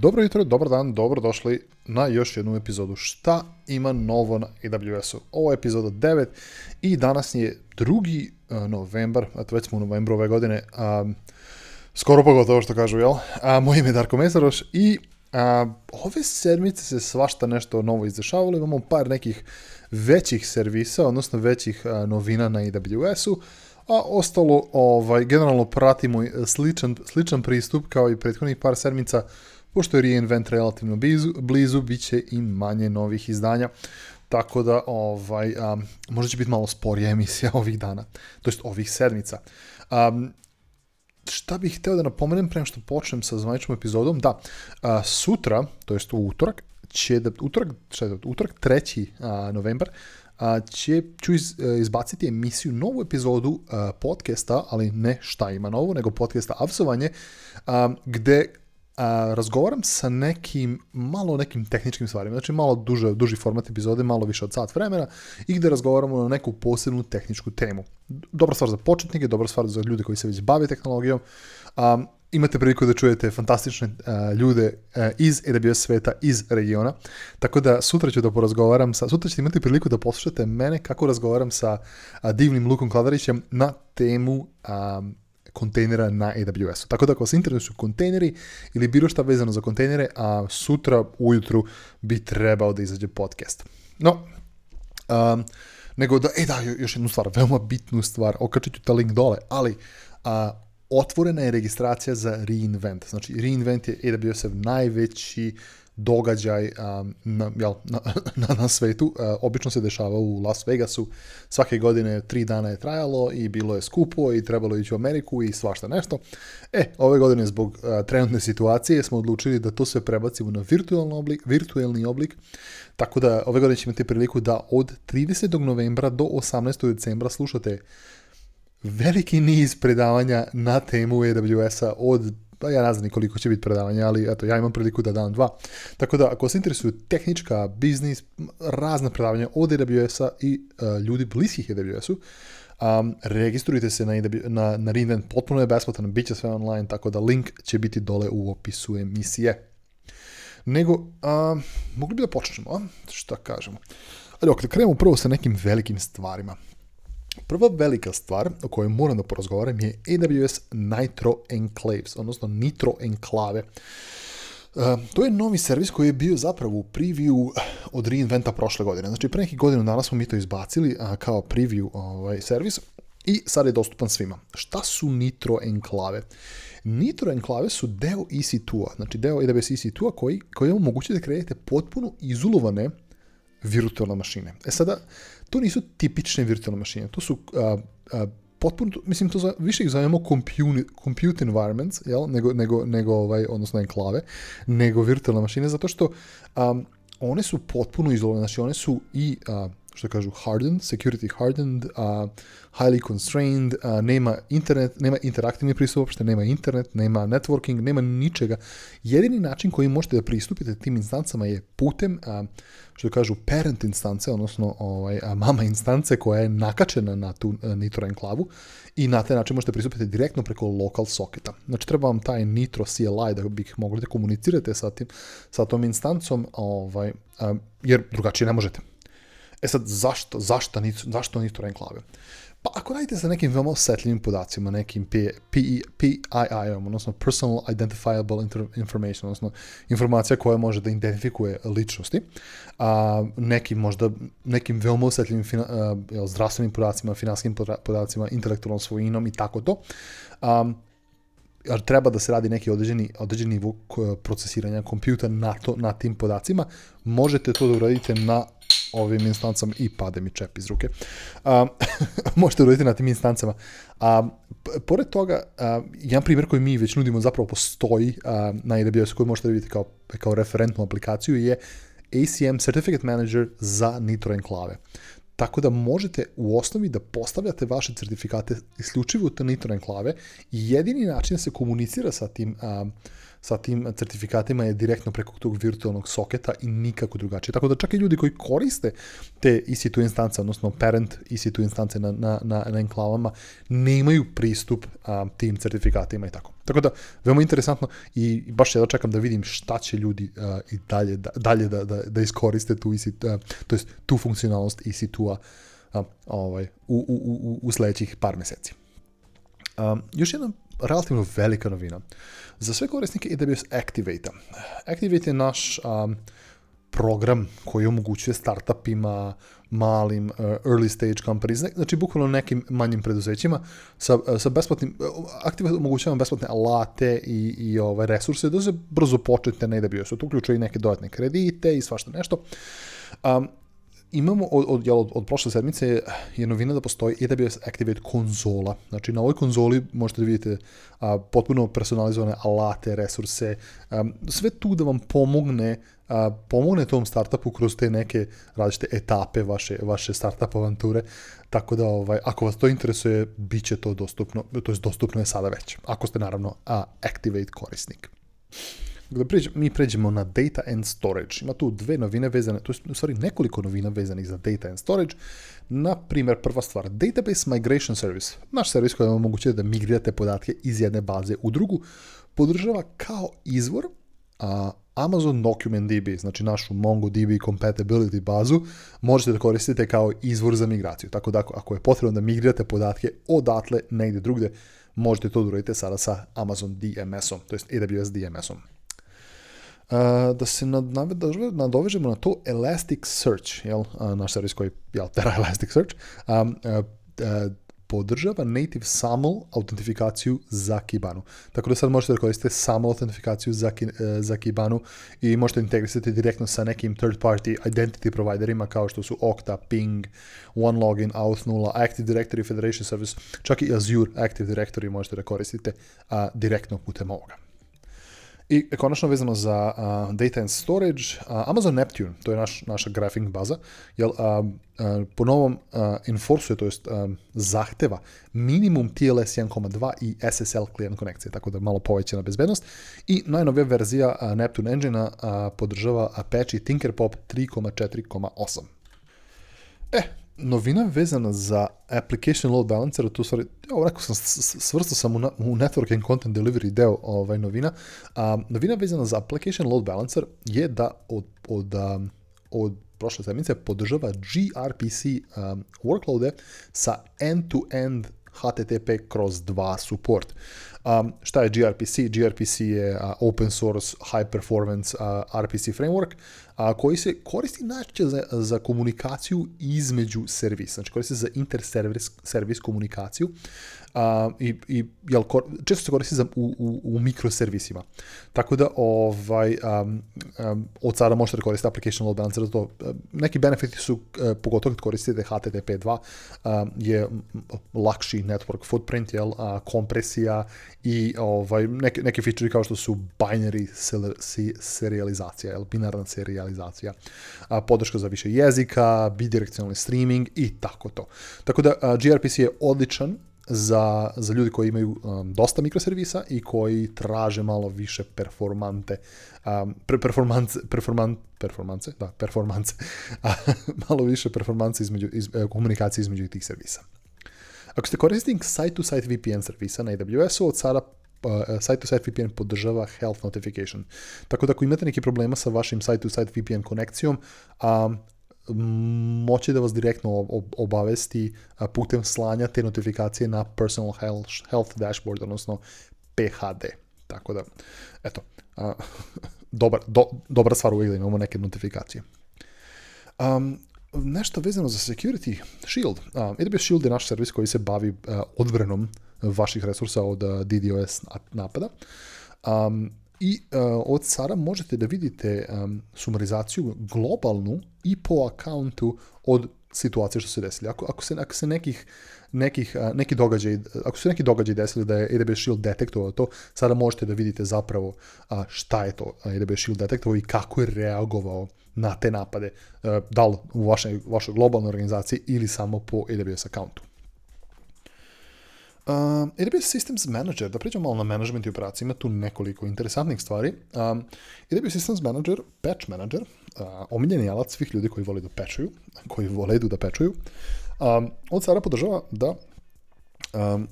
Dobro jutro, dobar dan, dobro došli na još jednu epizodu Šta ima novo na AWS-u? Ovo je epizoda 9 i danas je 2. E, novembar, a već smo u novembru ove godine, a, skoro pogotovo što kažu, jel? A, moje ime je Darko Mesaroš i ove sedmice se svašta nešto novo izdešavalo, imamo par nekih većih servisa, odnosno većih novina na AWS-u, a ostalo, ovaj, generalno pratimo sličan, sličan pristup kao i prethodnih par sedmica, Pošto je reinvent relativno blizu, blizu bit će i manje novih izdanja. Tako da, ovaj, možda će biti malo sporija emisija ovih dana, to jest ovih sedmica. šta bih hteo da napomenem prema što počnem sa zvaničnom epizodom? Da, sutra, to jest u utorak, će da, utorak, šta je utorak 3. novembar, će, ću e, izbaciti emisiju, novu epizodu a, e, podcasta, ali ne šta ima novo, nego podcasta Avsovanje, gdje. gde a, razgovaram sa nekim, malo nekim tehničkim stvarima, znači malo duže, duži format epizode, malo više od sat vremena i gde razgovaramo na neku posebnu tehničku temu. Dobra stvar za početnike, dobra stvar za ljude koji se već bave tehnologijom. imate priliku da čujete fantastične ljude iz AWS sveta, iz regiona. Tako da sutra ću da porazgovaram sa, sutra ćete imati priliku da poslušate mene kako razgovaram sa divnim Lukom Kladarićem na temu um, kontejnera na AWS-u. Tako da ako vas interesuju kontejneri ili bilo šta vezano za kontejnere, a sutra ujutru bi trebao da izađe podcast. No, um, nego da, e da, još jednu stvar, veoma bitnu stvar, okačit ću ta link dole, ali a, otvorena je registracija za Reinvent. Znači, Reinvent je AWS-ev najveći događaj na, na, na, svetu. obično se dešava u Las Vegasu. Svake godine tri dana je trajalo i bilo je skupo i trebalo ići u Ameriku i svašta nešto. E, ove godine zbog trenutne situacije smo odlučili da to sve prebacimo na virtualni oblik, virtualni oblik. Tako da ove godine ćemo imati priliku da od 30. novembra do 18. decembra slušate veliki niz predavanja na temu AWS-a od pa ja ne znam koliko će biti predavanja, ali eto, ja imam priliku da dam dva. Tako da, ako se interesuju tehnička, biznis, razna predavanja od AWS-a i e, ljudi bliskih AWS-u, registrujte se na, na, na potpuno je besplatan, bit će sve online, tako da link će biti dole u opisu emisije. Nego, mogli bi da počnemo, a? šta kažemo? Ali ok, krenemo prvo sa nekim velikim stvarima. Prva velika stvar o kojoj moram da porazgovaram je AWS Nitro Enclaves, odnosno Nitro Enklave. E, to je novi servis koji je bio zapravo u preview eh, od reinventa prošle godine. Znači, pre nekih godinu dana smo mi to izbacili eh, kao preview ovaj, servis i sad je dostupan svima. Šta su Nitro enklave? Nitro enklave su deo ec 2 znači deo AWS EC2-a koji, koji vam da kreirate potpuno izulovane virtualne mašine. E sada, to nisu tipične virtualne mašine, to su potpuno, mislim, to za, više ih zovemo compute, environments, jel? Nego, nego, nego ovaj, odnosno enklave, nego virtualne mašine, zato što one su potpuno izolovane, znači one su i što kažu hardened, security hardened, uh, highly constrained, nema internet, nema interaktivni pristup uopšte, nema internet, nema networking, nema ničega. Jedini način koji možete da pristupite tim instancama je putem, što kažu parent instance, odnosno ovaj, mama instance koja je nakačena na tu Nitro enklavu i na taj način možete pristupiti direktno preko local socketa. Znači treba vam taj Nitro CLI da bih mogli da komunicirate sa, tim, sa tom instancom, ovaj, jer drugačije ne možete. E sad, zašto? Zašto nisu, zašto oni to enklave? Pa ako radite sa nekim veoma osjetljivim podacima, nekim pii odnosno Personal Identifiable Information, odnosno informacija koja može da identifikuje ličnosti, a, nekim možda, nekim veoma osjetljivim zdravstvenim podacima, finanskim podacima, intelektualnom svojinom i tako to, a, treba da se radi neki određeni, određeni nivo procesiranja kompjuta na, tim podacima, možete to da uradite na ovim instancama i pade mi čep iz ruke. možete uroditi na tim instancama. A, pored toga, jedan primjer koji mi već nudimo zapravo postoji um, na AWS koji možete vidjeti kao, kao referentnu aplikaciju je ACM Certificate Manager za Nitro enklave. Tako da možete u osnovi da postavljate vaše certifikate isključivo u Nitro enklave i jedini način da se komunicira sa tim sa tim certifikatima je direktno preko tog virtualnog soketa i nikako drugačije. Tako da čak i ljudi koji koriste te EC2 instance, odnosno parent EC2 instance na, na, na, na enklavama, nemaju pristup tim certifikatima i tako. Tako da, veoma interesantno i baš ja da čekam da vidim šta će ljudi i dalje, da, dalje da, da, da iskoriste tu, EC, to jest, tu funkcionalnost EC2-a ovaj, u, u, u, u par meseci. još jedna relativno velika novina. Za sve korisnike AWS Activate-a. Activate je naš um, program koji omogućuje startupima, malim e, early stage companies, znači bukvalno nekim manjim preduzećima sa, e, sa besplatnim, e, aktivno besplatne alate i, i ove resurse da se brzo počnete na AWS-u. To uključuje i neke dodatne kredite i svašta nešto. Um, imamo od, od, prošle sedmice je novina da postoji AWS Activate konzola. Znači na ovoj konzoli možete da vidite a, potpuno personalizovane alate, resurse, sve tu da vam pomogne pomogne tom startupu kroz te neke različite etape vaše, vaše startup avanture. Tako da ovaj, ako vas to interesuje, bit će to dostupno, to je dostupno je sada već, ako ste naravno a, Activate korisnik dakle mi pređemo na Data and Storage. Ima tu dve novine vezane, to je u stvari nekoliko novina vezanih za Data and Storage. Na primjer, prva stvar, Database Migration Service. Naš servis koji vam omogućuje da migrirate podatke iz jedne baze u drugu, podržava kao izvor a, Amazon DB, znači našu MongoDB compatibility bazu, možete da koristite kao izvor za migraciju. Tako da ako je potrebno da migrirate podatke odatle negdje drugdje, možete to da uradite sada sa Amazon DMS-om, to jest AWS DMS-om. Eh, da se nadovežemo na to Elasticsearch, jel, naš servis koji jel, tera Elasticsearch, um, eh, eh, podržava native SAML autentifikaciju za Kibanu. Tako da sad možete da koristite SAML autentifikaciju za, Kibanu i možete integrisati direktno sa nekim third party identity providerima kao što su Okta, Ping, OneLogin, Auth0, Active Directory, Federation Service, čak i Azure Active Directory možete da koristite a, direktno putem ovoga. I konačno vezano za data and storage, Amazon Neptune, to je naš, naša grafing baza, jel, uh, po novom enforcuje, to jest zahteva minimum TLS 1.2 i SSL klijent konekcije, tako da je malo povećana bezbednost. I najnovija verzija Neptune engine podržava Apache Tinkerpop 3.4.8. E, Novina vezana za application load balancer, tu stvari, evo, rekao sam, svrstao sam u, u network and content delivery deo ovaj, novina. Um, novina vezana za application load balancer je da od, od, um, od prošle sedmice podržava gRPC um, workloade sa end-to-end HTTP cross 2 support. Um, šta je gRPC? gRPC je uh, open source high performance uh, RPC framework a uh, koji se koristi najčešće za, za komunikaciju između servisa, znači koristi se za interservis servis komunikaciju Uh, i, i jel, često se koristi za, u, u, mikroservisima. Tako da ovaj, um, um, od sada možete koristiti application load balancer za to. Neki benefiti su, uh, pogotovo kad koristite HTTP2, je lakši network footprint, jel, a, kompresija i ovaj, neke, neke feature kao što su binary serializacija, ili binarna serializacija, a, podrška za više jezika, bidirekcionalni streaming i tako to. Tako da gRPC je odličan za, za ljudi koji imaju um, dosta mikroservisa i koji traže malo više performante, um, performance, performance, da, performance, malo više performance između, e, komunikacije između tih servisa. Ako ste korisnik site-to-site VPN servisa na AWS-u, od sada pa, e, site-to-site VPN podržava health notification. Tako da ako imate neki problema sa vašim site-to-site VPN konekcijom, a, moće da vas direktno obavesti putem slanja te notifikacije na Personal Health, Dashboard, odnosno PHD. Tako da, eto, dobra stvar uvijek da imamo neke notifikacije nešto vezano za Security Shield. AWS Shield je naš servis koji se bavi e, odbranom vaših resursa od e, DDoS napada. Um, i e, od sada možete da vidite um, sumarizaciju globalnu i po akauntu od situacije što se desili. Ako, ako se, se nekih, nekih, neki događaj, ako su neki događaj desili da je AWS Shield detektovao to, sada možete da vidite zapravo šta je to AWS Shield detektovao i kako je reagovao na te napade, da li u vašoj, vašoj globalnoj organizaciji ili samo po AWS akauntu. Uh, AWS Systems Manager, da pričamo malo na management i operaciji, ima tu nekoliko interesantnih stvari. Um, AWS Systems Manager, Patch Manager, uh, omiljeni alat svih ljudi koji vole da patchuju, koji vole da patchuju, um, on sada podržava da um,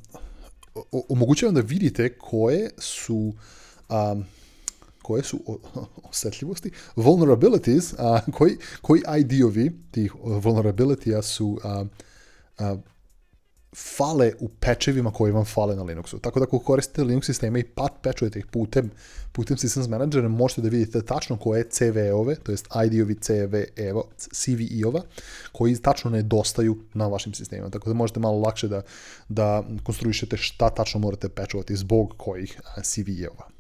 omogućava da vidite koje su um, koje su osjetljivosti, vulnerabilities, uh, koji, koji ID-ovi tih uh, vulnerabilities su uh, fale u pečevima koji vam fale na Linuxu. Tako da ako koristite Linux sisteme i pat pečujete ih putem, putem Systems Manager, možete da vidite tačno koje CVE-ove, to jest ID-ovi CVE-ova, cve koji tačno nedostaju na vašim sistemima. Tako da možete malo lakše da, da konstruišete šta tačno morate pečovati zbog kojih CVE-ova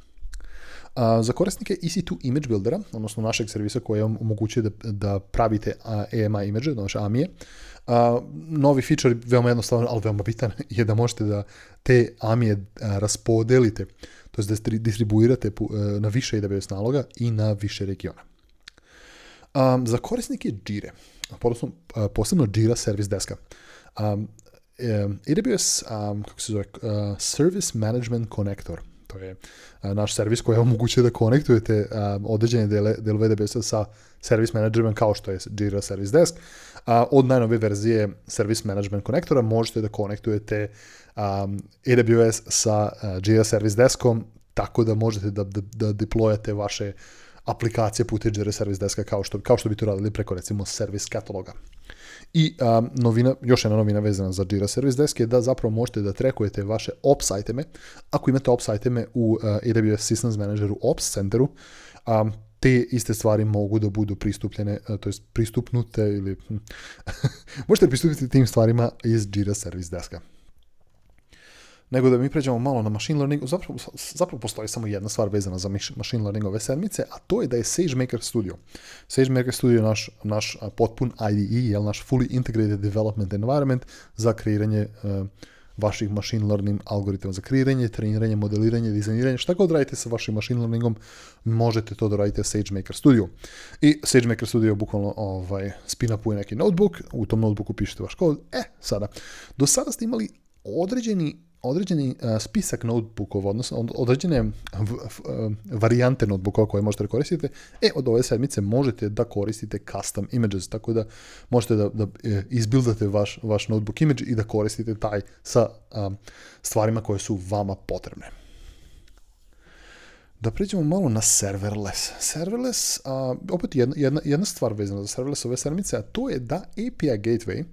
za korisnike EC2 Image Buildera, odnosno našeg servisa koji vam omogućuje da, da pravite AMI e image, odnosno ami novi feature, veoma jednostavan, ali veoma bitan, je da možete da te ami raspodelite, to da distribuirate e, na više AWS naloga i na više regiona. za korisnike Jira, posebno Jira Service Deska, AWS, e, um, se Service Management Connector, to je naš servis koji omogućuje da konektujete određene dele, delove a sa Management, kao što je Jira Service Desk. Od najnove verzije Service management konektora možete da konektujete AWS sa Jira Service Deskom tako da možete da, da, deployate vaše aplikacije putem Jira Service Deska kao što, kao što bi to radili preko recimo service kataloga. I a, novina, još jedna novina vezana za Jira Service Desk je da zapravo možete da trekujete vaše Ops iteme. Ako imate Ops iteme u e, a, AWS Systems Manageru Ops centeru, a te iste stvari mogu da budu pristupljene, e, to pristupnute ili hm, možete pristupiti tim stvarima iz Jira Service Deska nego da mi pređemo malo na machine learning. Zapravo, zapravo postoji samo jedna stvar vezana za machine learning ove sedmice, a to je da je SageMaker Studio. SageMaker Studio je naš, naš potpun IDE, jel, naš fully integrated development environment za kreiranje e, vaših machine learning algoritama za kreiranje, treniranje, modeliranje, dizajniranje, šta god radite sa vašim machine learningom, možete to da radite u SageMaker Studio. I SageMaker Studio bukvalno ovaj, upuje neki notebook, u tom notebooku pišete vaš kod. E, sada, do sada ste imali određeni određeni e, spisak notebookova, odnosno određene e, varijante notebookova koje možete koristiti, e, od ove sedmice možete da koristite custom images, tako da možete da, da e, izbildate vaš, vaš notebook image i da koristite taj sa stvarima koje su vama potrebne. Da pređemo malo na serverless. Serverless, a, opet jedna, jedna, jedna stvar vezana za serverless ove sedmice, a to je da API Gateway,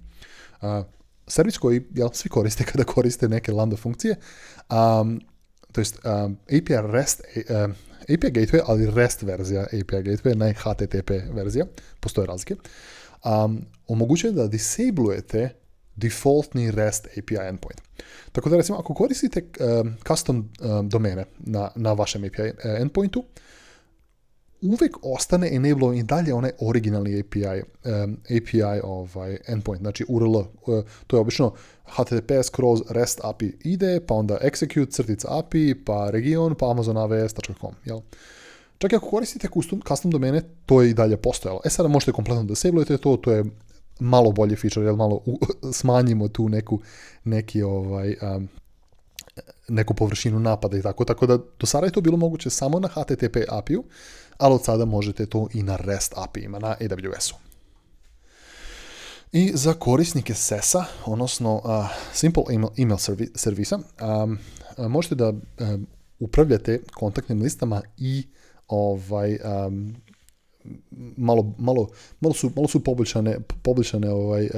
a, servis koji jel, svi koriste kada koriste neke lambda funkcije, um, to jest API REST, API Gateway, ali REST verzija API Gateway, ne HTTP verzija, postoje razlike, um, omogućuje da disablujete defaultni REST API endpoint. Tako da recimo ako koristite um, custom domene na, na vašem API endpointu, uvek ostane enable i dalje onaj originalni API, API ovaj endpoint, znači URL, e, to je obično HTTPS kroz REST API ide, pa onda execute, crtica API, pa region, pa amazonavs.com, jel? Čak i ako koristite custom, custom domene, to je i dalje postojalo. E sada možete kompletno disableujete to, to je malo bolji feature, jel malo smanjimo tu neku, neki ovaj, neku površinu napada i tako, tako da do sada je to bilo moguće samo na HTTP API-u, ali od sada možete to i na REST API-ima na AWS-u. I za korisnike SES-a, odnosno Simple Email, email servisa, možete da upravljate kontaktnim listama i ovaj malo, malo, malo, su, malo su poboljšane, poboljšane ovaj,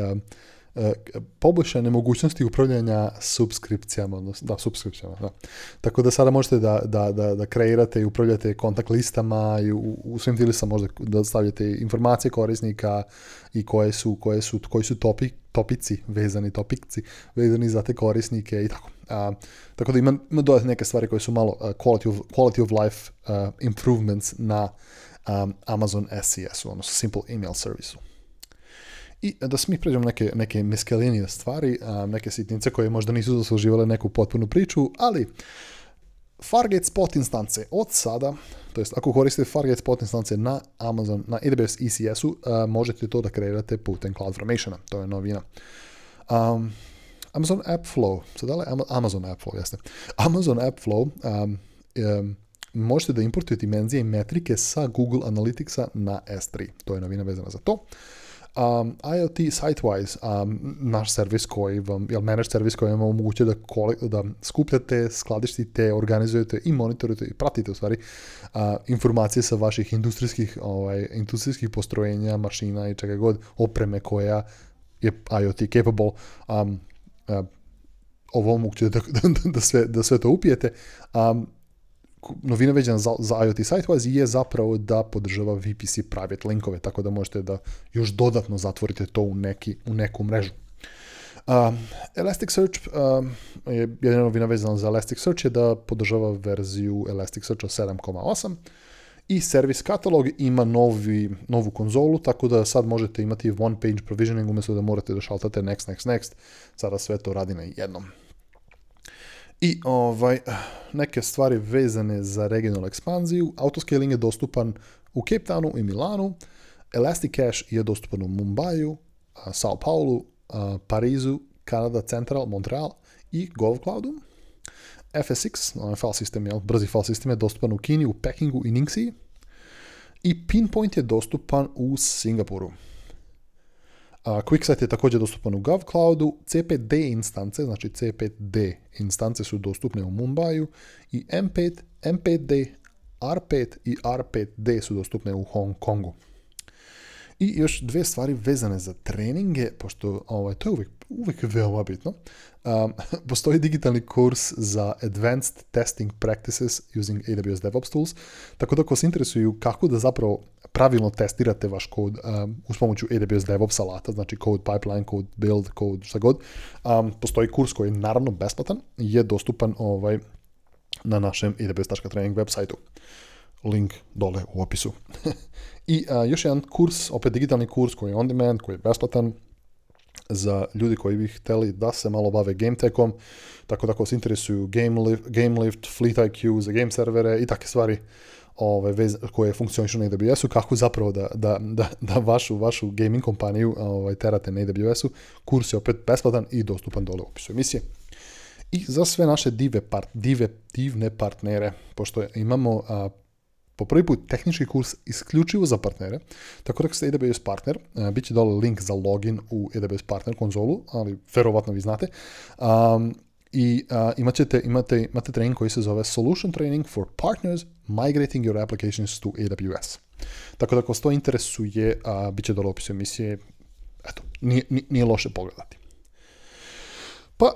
E, poboljšane mogućnosti upravljanja subskripcijama, odnosno, da, subskripcijama, da. Tako da sada možete da, da, da, da kreirate i upravljate kontakt listama i u, u svim tijelima možda da stavljate informacije korisnika i koje su, koje su, koji su topi, topici, vezani topici, vezani za te korisnike i tako. A, tako da ima, ima neke stvari koje su malo quality, of, quality of life improvements na Amazon SES-u, odnosno Simple Email servisu. I da mi pređemo neke, neke meskelinije stvari, neke sitnice koje možda nisu zasluživale neku potpunu priču, ali Fargate Spot instance od sada, to jest ako koristite Fargate Spot instance na Amazon, na AWS ECS-u, možete to da kreirate putem CloudFormation-a, to je novina. Um, Amazon AppFlow, sad ali Amazon AppFlow, jeste. Amazon AppFlow um, možete da importujete dimenzije i metrike sa Google Analyticsa na S3, to je novina vezana za to. Um, IoT Sitewise, um, naš servis koji vam, jel manage servis koji vam omogućuje da, da skupljate, skladištite, organizujete i monitorujete i pratite u stvari uh, informacije sa vaših industrijskih, ovaj, industrijskih postrojenja, mašina i čega god, opreme koja je IoT capable. Um, uh, ovo omogućuje da, da, sve, da sve to upijete. Um, novina veđan za, za IoT Sitewise je zapravo da podržava VPC private linkove, tako da možete da još dodatno zatvorite to u, neki, u neku mrežu. Um, Elasticsearch um, je novina vezana za Elasticsearch je da podržava verziju Elasticsearch 7.8 i service katalog ima novi, novu konzolu, tako da sad možete imati one page provisioning umjesto da morate da šaltate next, next, next. Sada sve to radi na jednom. I ovaj, neke stvari vezane za regionalnu ekspanziju. Autoscaling je dostupan u Cape Townu i Milanu. Elastic Cash je dostupan u Mumbaju, Sao Paulo, Parizu, Kanada Central, Montreal i Golf Cloudu, FSX, onaj file system brzi file je dostupan u Kini, u Pekingu i Ningxi I Pinpoint je dostupan u Singapuru. QuickSight je također dostupan u GovCloudu, C5D instance, znači C5D instance su dostupne u Mumbaju i M5, M5D, R5 i R5D su dostupne u Hong Kongu. I još dve stvari vezane za treninge, pošto ovaj, to je uvijek, uvijek veoma bitno. Um, postoji digitalni kurs za Advanced Testing Practices using AWS DevOps Tools, tako da ako se interesuju kako da zapravo pravilno testirate vaš kod um, uz pomoću AWS DevOps alata, znači code pipeline, code build, code šta god. Um, postoji kurs koji je naravno besplatan, je dostupan ovaj na našem aws.training web sajtu. Link dole u opisu. I uh, još jedan kurs, opet digitalni kurs koji je on demand, koji je besplatan, za ljudi koji bi hteli da se malo bave game techom, tako da ako se interesuju Game game Fleet IQ za game servere i takve stvari, ovaj, vez, koje funkcionišu na AWS-u, kako zapravo da, da, da, da vašu, vašu gaming kompaniju ovaj, terate na AWS-u. Kurs je opet besplatan i dostupan dole u opisu emisije. I za sve naše dive, part, divne partnere, pošto imamo po prvi put tehnički kurs isključivo za partnere, tako da ste AWS partner, bit će dole link za login u AWS partner konzolu, ali verovatno vi znate i imate, imate trening koji se zove Solution Training for Partners Migrating Your Applications to AWS. Tako da ako vas to interesuje, uh, bit će dole opisu emisije, eto, nije, nije loše pogledati. Pa,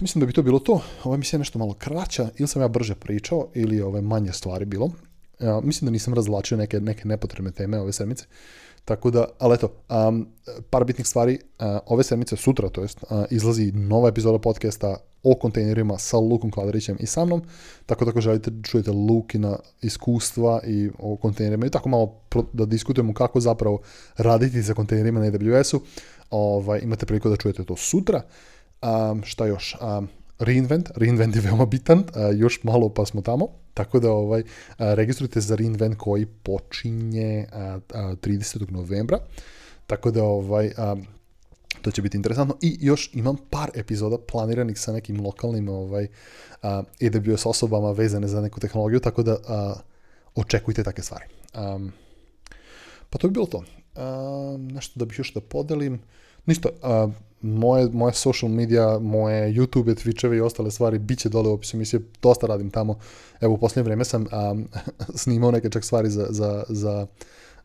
mislim da bi to bilo to. Ova emisija je nešto malo kraća, ili sam ja brže pričao, ili je ove manje stvari bilo. mislim da nisam razlačio neke, neke nepotrebne teme ove sedmice. Tako da, ali eto, par bitnih stvari, e, ove sedmice sutra, to jest, e, izlazi nova epizoda podcasta o kontejnerima sa Lukom Kladarićem i sa mnom, tako da ako želite čujete Lukina iskustva i o kontejnerima i tako malo da diskutujemo kako zapravo raditi za kontejnerima na AWS-u, ovaj, imate priliku da čujete to sutra. Um, šta još? Um, Reinvent, Reinvent je veoma bitan, još malo pa smo tamo, tako da ovaj, registrujte za Reinvent koji počinje 30. novembra, tako da ovaj, to će biti interesantno i još imam par epizoda planiranih sa nekim lokalnim ovaj, AWS osobama vezane za neku tehnologiju, tako da očekujte takve stvari. pa to bi bilo to. nešto da bih još da podelim. Ništa, moje, moje social media, moje YouTube, Twitcheve i ostale stvari bit će dole u opisu emisije, dosta radim tamo. Evo, u posljednje vrijeme sam snimao neke čak stvari za, za, za,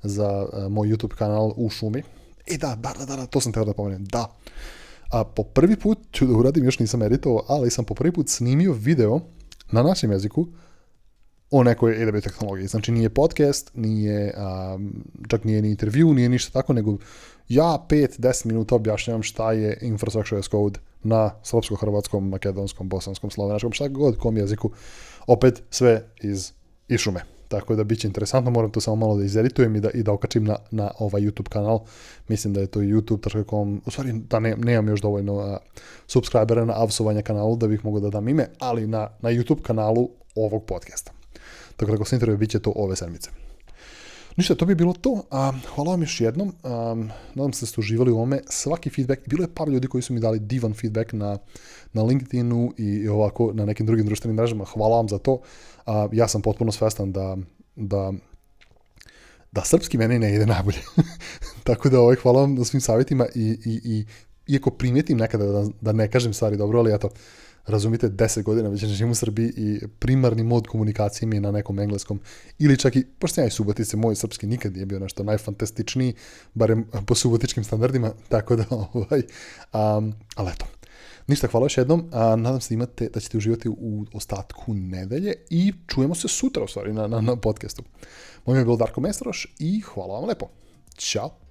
za moj YouTube kanal u šumi. I e, da, da, da, to sam teo da pomenem, da. A po prvi put, ću da uradim, još nisam editovao, ali sam po prvi put snimio video na našem jeziku o nekoj AW tehnologiji. Znači nije podcast, nije, čak nije ni intervju, nije ništa tako, nego ja 5-10 minuta objašnjavam šta je infrastructure as code na srpsko-hrvatskom, makedonskom, bosanskom, slovenačkom, šta god kom jeziku. Opet sve iz, šume. Tako da bit će interesantno, moram to samo malo da izeditujem i da, i da okačim na, na ovaj YouTube kanal. Mislim da je to youtube.com, u stvari da ne, nemam još dovoljno uh, subscribera na avsovanje kanalu da bih mogao da dam ime, ali na, na YouTube kanalu ovog podcasta. Tako da ako se bit će to ove sedmice. Ništa, to bi bilo to. A, hvala vam još jednom. nadam se da ste uživali u ovome. Svaki feedback, bilo je par ljudi koji su mi dali divan feedback na, na LinkedInu i ovako na nekim drugim društvenim mrežama. Hvala vam za to. ja sam potpuno svestan da, da da srpski meni ne ide najbolje. Tako da ovaj, hvala vam na svim savjetima i, iako primjetim nekada da, da ne kažem stvari dobro, ali eto, razumite, deset godina već živim u Srbiji i primarni mod komunikacije mi je na nekom engleskom. Ili čak i, pošto ja i subotice, moj srpski nikad nije bio nešto najfantastičniji, barem eh, po subotičkim standardima, tako da, ovaj, um, ali eto. Ništa, hvala još jednom, a nadam se da imate, da ćete uživati u ostatku nedelje i čujemo se sutra, u stvari, na, na, na podcastu. Moj ime je bilo Darko Mestroš i hvala vam lepo. Ćao!